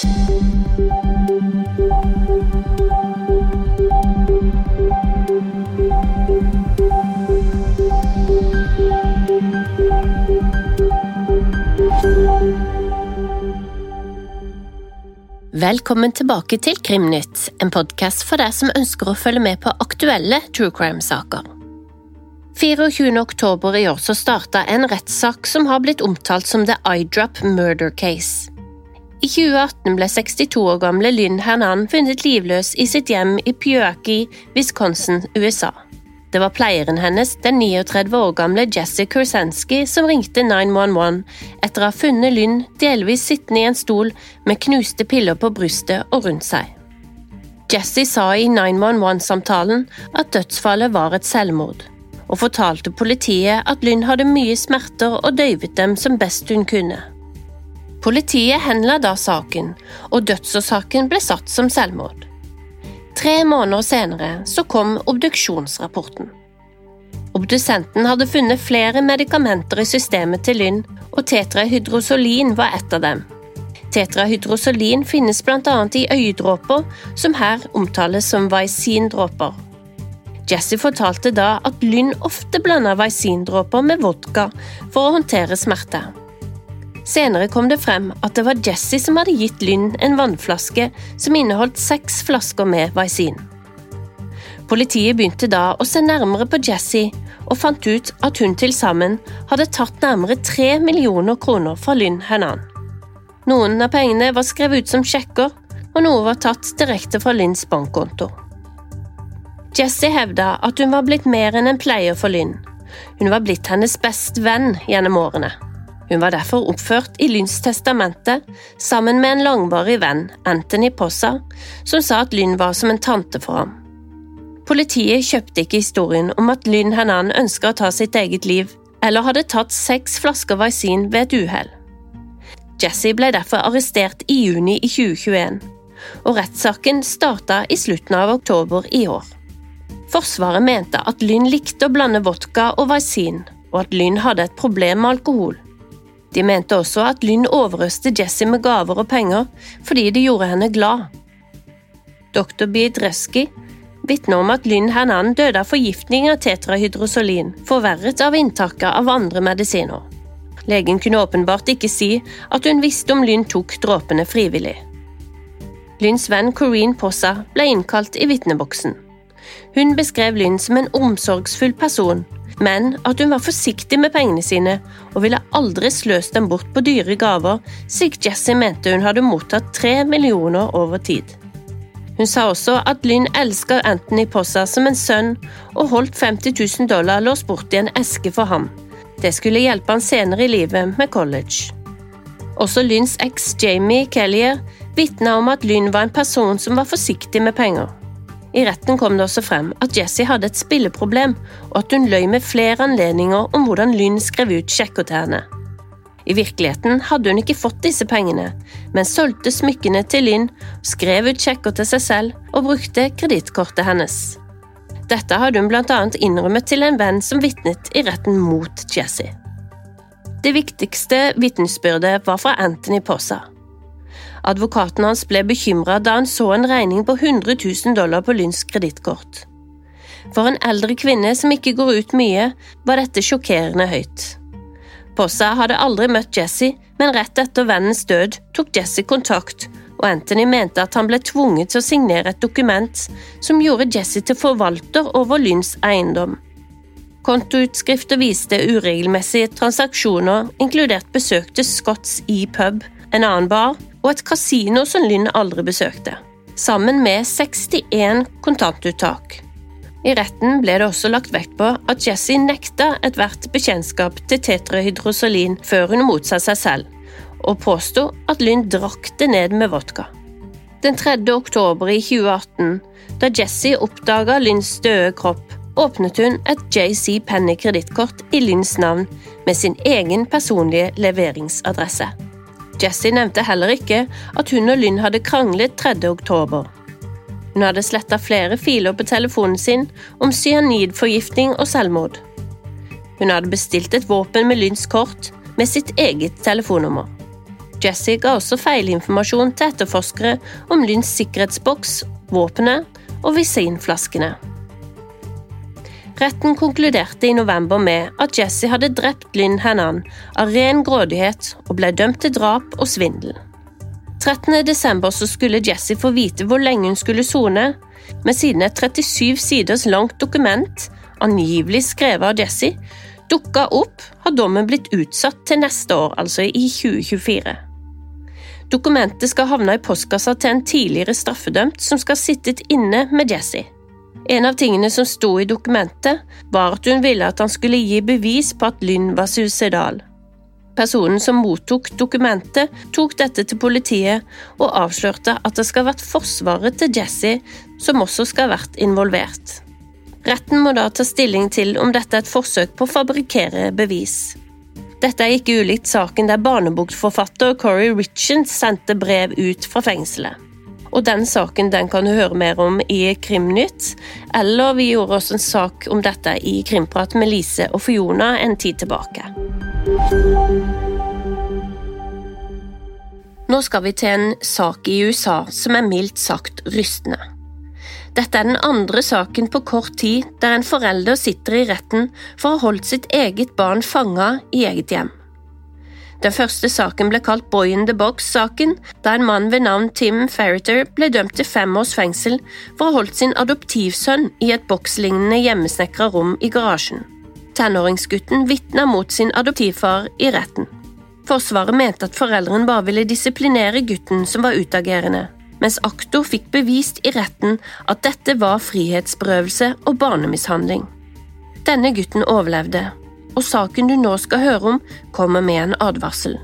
Velkommen tilbake til Krimnytt, en podkast for deg som ønsker å følge med på aktuelle true crime-saker. 24. oktober i år så starta en rettssak som har blitt omtalt som The Eyedrop Murder Case. I 2018 ble 62 år gamle Lynn Hernan funnet livløs i sitt hjem i Pewaukee, Wisconsin, USA. Det var pleieren hennes, den 39 år gamle Jesse Kursanski, som ringte 911 etter å ha funnet Lynn delvis sittende i en stol med knuste piller på brystet og rundt seg. Jesse sa i 911-samtalen at dødsfallet var et selvmord, og fortalte politiet at Lynn hadde mye smerter og døyvet dem som best hun kunne. Politiet henla da saken, og dødsårsaken ble satt som selvmord. Tre måneder senere så kom obduksjonsrapporten. Obdusenten hadde funnet flere medikamenter i systemet til Lynn, og tetrahydrosolin var et av dem. Tetrahydrosolin finnes bl.a. i øyedråper, som her omtales som vaisindråper. Jesse fortalte da at Lynn ofte blanda vaisindråper med vodka for å håndtere smerte. Senere kom det frem at det var Jesse som hadde gitt Lynn en vannflaske som inneholdt seks flasker med Vaisin. Politiet begynte da å se nærmere på Jesse og fant ut at hun til sammen hadde tatt nærmere tre millioner kroner fra Lynn Henan. Noen av pengene var skrevet ut som sjekker, og noe var tatt direkte fra Lynns bankkonto. Jesse hevda at hun var blitt mer enn en pleier for Lynn. Hun var blitt hennes beste venn gjennom årene. Hun var derfor oppført i Lynns testamente sammen med en langvarig venn, Anthony Possa, som sa at Lynn var som en tante for ham. Politiet kjøpte ikke historien om at Lynn Henan ønska å ta sitt eget liv, eller hadde tatt seks flasker Vaisin ved et uhell. Jesse ble derfor arrestert i juni i 2021, og rettssaken starta i slutten av oktober i år. Forsvaret mente at Lynn likte å blande vodka og Vaisin, og at Lynn hadde et problem med alkohol. De mente også at Lynn overøste Jessie med gaver og penger fordi det gjorde henne glad. Dr. Biedreski vitner om at Lynn Hernan døde av forgiftning av tetrahydrosolin, forverret av inntaket av andre medisiner. Legen kunne åpenbart ikke si at hun visste om Lynn tok dråpene frivillig. Lynns venn Corrine Possa ble innkalt i vitneboksen. Hun beskrev Lynn som en omsorgsfull person men at hun var forsiktig med pengene sine og ville aldri sløst dem bort på dyre gaver, slik Jessie mente hun hadde mottatt tre millioner over tid. Hun sa også at Lynn elsket Anthony Possa som en sønn, og holdt 50 000 dollar låst bort i en eske for ham. Det skulle hjelpe han senere i livet med college. Også Lynns eks Jamie Kellier vitna om at Lynn var en person som var forsiktig med penger. I retten kom det også frem at Jessie hadde et spilleproblem, og at hun løy med flere anledninger om hvordan Lynn skrev ut sjekker til henne. I virkeligheten hadde hun ikke fått disse pengene, men solgte smykkene til Lynn, skrev ut sjekker til seg selv og brukte kredittkortet hennes. Dette hadde hun annet innrømmet til en venn som vitnet i retten mot Jessie. Det viktigste vitnesbyrdet var fra Anthony Possa. Advokaten hans ble bekymra da han så en regning på 100 000 dollar på Lynns kredittkort. For en eldre kvinne som ikke går ut mye, var dette sjokkerende høyt. Possa hadde aldri møtt Jesse, men rett etter vennens død tok Jesse kontakt, og Anthony mente at han ble tvunget til å signere et dokument som gjorde Jesse til forvalter over Lynns eiendom. Kontoutskrifter viste uregelmessige transaksjoner, inkludert besøk til Scotts E pub, en annen bar og et kasino som Lynn aldri besøkte, sammen med 61 kontantuttak. I retten ble det også lagt vekt på at Jesse nekta ethvert bekjentskap til tetrahydrosolin før hun motsa seg selv, og påsto at Lynn drakk det ned med vodka. Den 3. oktober i 2018, da Jesse oppdaga Lynns døde kropp, åpnet hun et JC Penny kredittkort i Lynns navn med sin egen personlige leveringsadresse. Jessie nevnte heller ikke at hun og Lynn hadde kranglet 3. oktober. Hun hadde sletta flere filer på telefonen sin om cyanidforgiftning og selvmord. Hun hadde bestilt et våpen med Lynns kort med sitt eget telefonnummer. Jesse ga også feilinformasjon til etterforskere om Lynns sikkerhetsboks, våpenet og visinflaskene. Retten konkluderte i november med at Jesse hadde drept Lynn Hannan av ren grådighet og ble dømt til drap og svindel. 13. desember skulle Jesse få vite hvor lenge hun skulle sone, men siden et 37 siders langt dokument, angivelig skrevet av Jesse, dukka opp, har dommen blitt utsatt til neste år, altså i 2024. Dokumentet skal havne i postkassa til en tidligere straffedømt som skal sittet inne med Jesse. En av tingene som sto i dokumentet, var at hun ville at han skulle gi bevis på at Lynn var suicidal. Personen som mottok dokumentet, tok dette til politiet og avslørte at det skal ha vært forsvaret til Jesse som også skal ha vært involvert. Retten må da ta stilling til om dette er et forsøk på å fabrikkere bevis. Dette er ikke ulikt saken der barnebokforfatter Corey Richards sendte brev ut fra fengselet. Og Den saken den kan du høre mer om i Krimnytt, eller vi gjorde også en sak om dette i Krimprat med Lise og Fiona en tid tilbake. Nå skal vi til en sak i USA som er mildt sagt rystende. Dette er den andre saken på kort tid der en forelder sitter i retten for å ha holdt sitt eget barn fanga i eget hjem. Den første saken ble kalt Boy in the Box-saken, da en mann ved navn Tim Ferriter ble dømt til fem års fengsel for å ha holdt sin adoptivsønn i et bokslignende hjemmesnekra rom i garasjen. Tenåringsgutten vitna mot sin adoptivfar i retten. Forsvaret mente at foreldrene bare ville disiplinere gutten som var utagerende, mens aktor fikk bevist i retten at dette var frihetsberøvelse og barnemishandling. Denne gutten overlevde, og saken du nå skal høre om, kommer med en advarsel.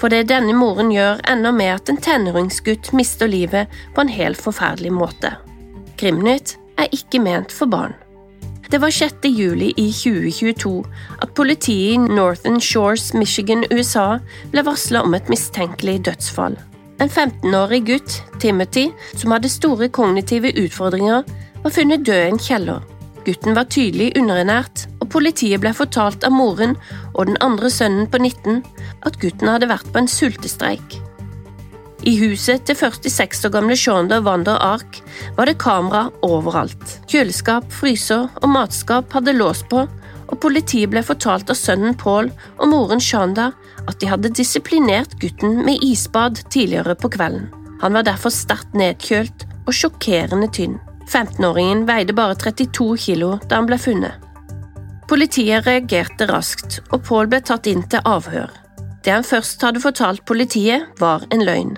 For det denne moren gjør, ender med at en tenåringsgutt mister livet på en helt forferdelig måte. Krimnytt er ikke ment for barn. Det var 6. juli i 2022 at politiet i Northern Shores, Michigan, USA ble varsla om et mistenkelig dødsfall. En 15-årig gutt, Timothy, som hadde store kognitive utfordringer, var funnet død i en kjeller. Gutten var tydelig underernært, og politiet ble fortalt av moren og den andre sønnen på 19 at gutten hadde vært på en sultestreik. I huset til 46 år gamle Shonda Wander Ark var det kamera overalt. Kjøleskap, fryser og matskap hadde låst på, og politiet ble fortalt av sønnen Paul og moren Shonda at de hadde disiplinert gutten med isbad tidligere på kvelden. Han var derfor sterkt nedkjølt og sjokkerende tynn. 15-åringen veide bare 32 kilo da han ble funnet. Politiet reagerte raskt, og Paul ble tatt inn til avhør. Det han først hadde fortalt politiet, var en løgn.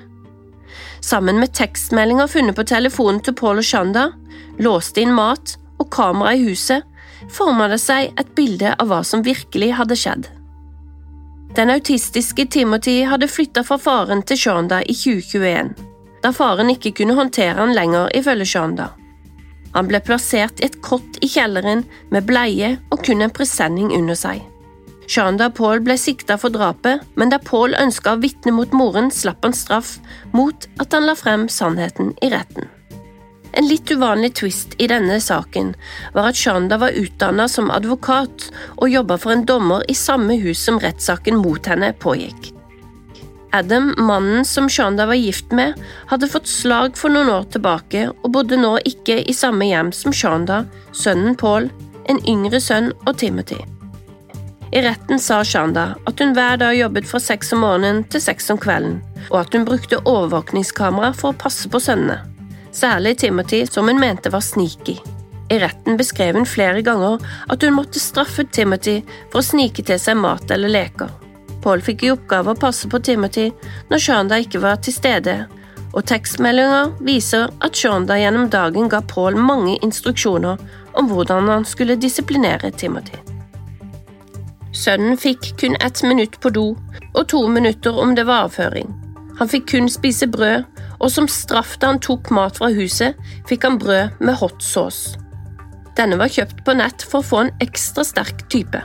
Sammen med tekstmeldinger funnet på telefonen til Paul og Shanda, låste inn mat og kamera i huset, forma det seg et bilde av hva som virkelig hadde skjedd. Den autistiske Timothy hadde flytta fra faren til Shanda i 2021, da faren ikke kunne håndtere han lenger, ifølge Shonda. Han ble plassert i et kott i kjelleren med bleie og kun en presenning under seg. Shanda Paul ble sikta for drapet, men da Paul ønska å vitne mot moren, slapp han straff mot at han la frem sannheten i retten. En litt uvanlig twist i denne saken var at Shanda var utdannet som advokat og jobba for en dommer i samme hus som rettssaken mot henne pågikk. Adam, mannen som Shanda var gift med, hadde fått slag for noen år tilbake og bodde nå ikke i samme hjem som Shanda, sønnen Paul, en yngre sønn og Timothy. I retten sa Shanda at hun hver dag jobbet fra seks om morgenen til seks om kvelden, og at hun brukte overvåkningskamera for å passe på sønnene særlig Timothy, som hun mente var sneaky. I retten beskrev hun flere ganger at hun måtte straffe Timothy for å snike til seg mat eller leker. Paul fikk i oppgave å passe på Timothy når Shonda ikke var til stede, og tekstmeldinga viser at Shonda gjennom dagen ga Paul mange instruksjoner om hvordan han skulle disiplinere Timothy. Sønnen fikk kun ett minutt på do og to minutter om det var avføring. Han fikk kun spise brød og som straff da han tok mat fra huset, fikk han brød med hot sauce. Denne var kjøpt på nett for å få en ekstra sterk type.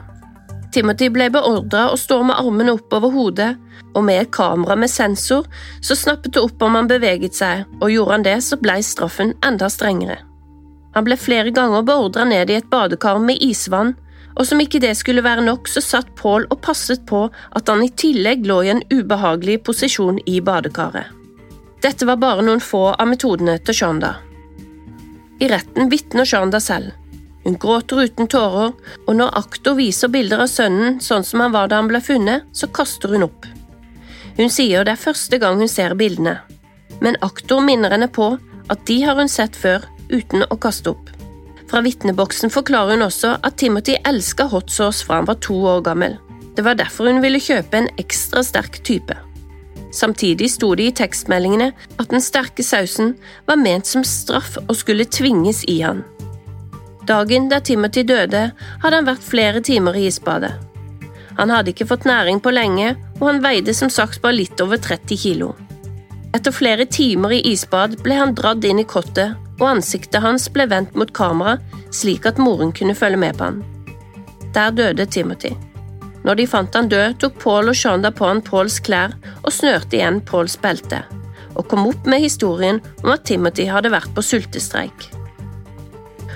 Timothy ble beordra å stå med armene opp over hodet, og med et kamera med sensor så snappet det opp om han beveget seg, og gjorde han det, så ble straffen enda strengere. Han ble flere ganger beordra ned i et badekar med isvann, Og som ikke det skulle være nok, så satt Paul og passet på at han i tillegg lå i en ubehagelig posisjon i badekaret. Dette var bare noen få av metodene til Shonda. I retten vitner Shonda selv. Hun gråter uten tårer, og når aktor viser bilder av sønnen sånn som han var da han ble funnet, så kaster hun opp. Hun sier det er første gang hun ser bildene, men aktor minner henne på at de har hun sett før uten å kaste opp. Fra vitneboksen forklarer hun også at Timothy elska hot sauce fra han var to år gammel. Det var derfor hun ville kjøpe en ekstra sterk type. Samtidig sto det i tekstmeldingene at den sterke sausen var ment som straff og skulle tvinges i han. Dagen da Timothy døde, hadde han vært flere timer i isbadet. Han hadde ikke fått næring på lenge, og han veide som sagt bare litt over 30 kilo. Etter flere timer i isbad ble han dratt inn i kottet og ansiktet hans ble vendt mot kamera slik at moren kunne følge med på han. Der døde Timothy. Når de fant han død, tok Paul og Shonda på han Pauls klær og snørte igjen Pauls belte, og kom opp med historien om at Timothy hadde vært på sultestreik.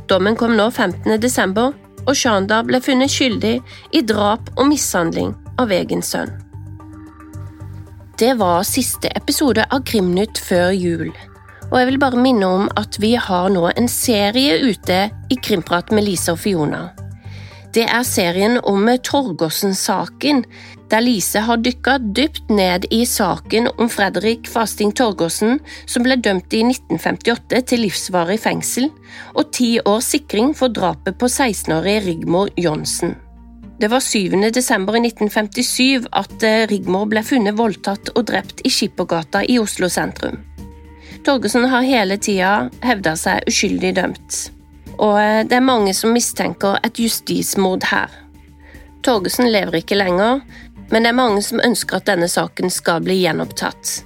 Dommen kom nå 15. desember, og Shanda ble funnet skyldig i drap og mishandling av egen sønn. Det var siste episode av Krimnytt før jul. Og jeg vil bare minne om at vi har nå en serie ute i Krimprat med Lise og Fiona. Det er serien om Torgersen-saken, der Lise har dykka dypt ned i saken om Fredrik Fasting Torgersen, som ble dømt i 1958 til livsvarig fengsel og ti års sikring for drapet på 16-årige Rigmor Johnsen. Det var 7. desember i 1957 at eh, Rigmor ble funnet voldtatt og drept i Skippergata i Oslo sentrum. Torgersen har hele tida hevda seg uskyldig dømt, og eh, det er mange som mistenker et justismord her. Torgersen lever ikke lenger, men det er mange som ønsker at denne saken skal bli gjenopptatt.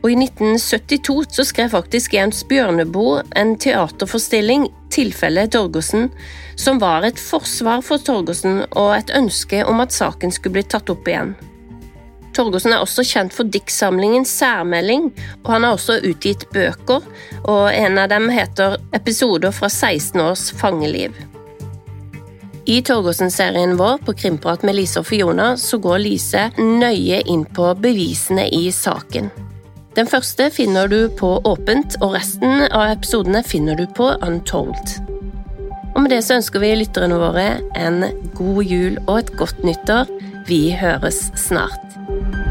Og I 1972 så skrev faktisk Jens Bjørneboe en teaterforestilling, 'Tilfellet Torgersen', som var et forsvar for Torgersen og et ønske om at saken skulle bli tatt opp igjen. Torgersen er også kjent for diktsamlingen Særmelding, og han har også utgitt bøker, og en av dem heter Episoder fra 16 års fangeliv. I Torgersen-serien vår på Krimprat med Lise og Fiona så går Lise nøye inn på bevisene i saken. Den første finner du på Åpent, og resten av episodene finner du på Untold. Og med det så ønsker vi lytterne våre en god jul og et godt nyttår. Vi høres snart.